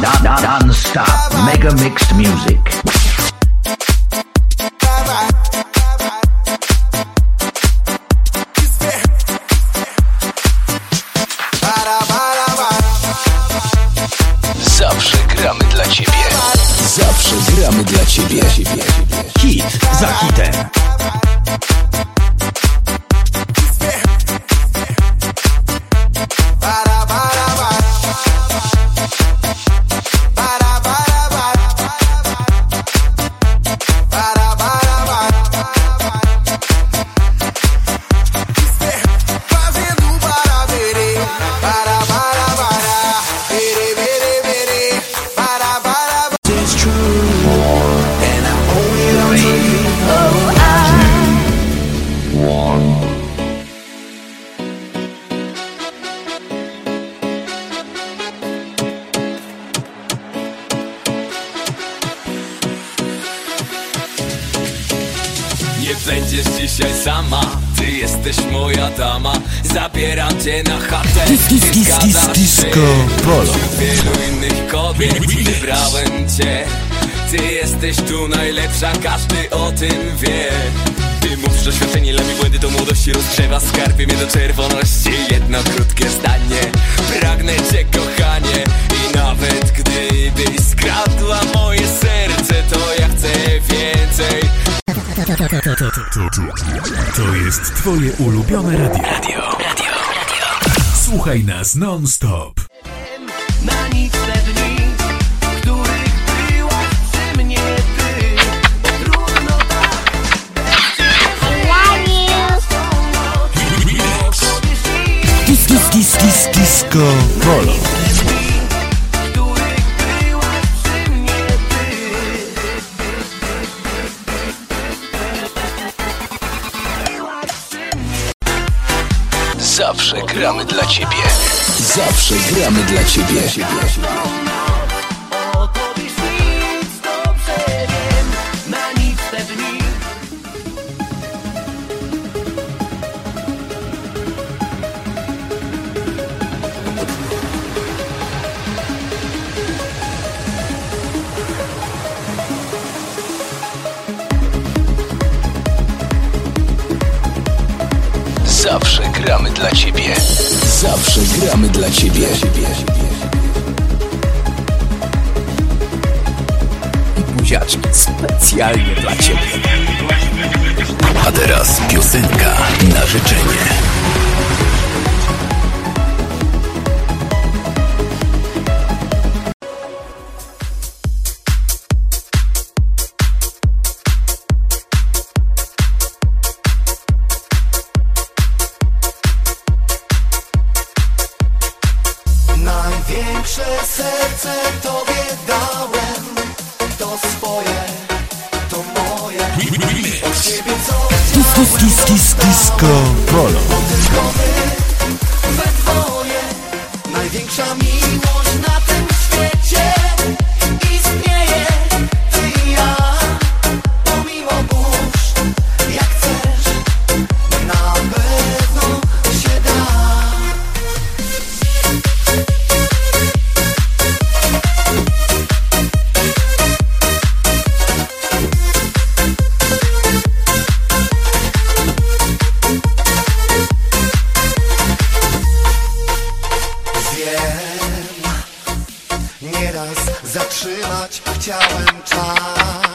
Non-stop mega mixed music. Zawsze gramy dla ciebie. Zawsze gramy dla ciebie. Hit za hitem. Nie będziesz dzisiaj sama. Ty jesteś moja dama. Zabieram cię na chatę. Dis, dis, Ty dis, dis, zgadzasz disco polo. Wielu innych kobiet Wybrałem cię. Ty jesteś tu najlepsza Każdy o tym wie. Ty mówisz doświadczenie Dla mnie błędy to młodości rozgrzewa Skarbie mnie do czerwoności. Jedno krótkie zdanie. Pragnę cię kochanie To jest twoje ulubione radio. Radio, radio, radio. Słuchaj nas non-stop. na nic te dni, w których byłaś przy mnie ty. Trudno tak, Dis, dis, dis, dis, disco polo. Zawsze gramy dla ciebie. Zawsze gramy dla ciebie. Dla ciebie. Zawsze gramy dla ciebie. Buziaczki specjalnie dla ciebie. A teraz piosenka na życzenie. Największe serce tobie dałem, to swoje, to moje. Od ciebie co Dis, dis, dis, dis, disco polo. tylko my, we dwoje. Największa miłość na tym świecie zatrzymać chciałem czas.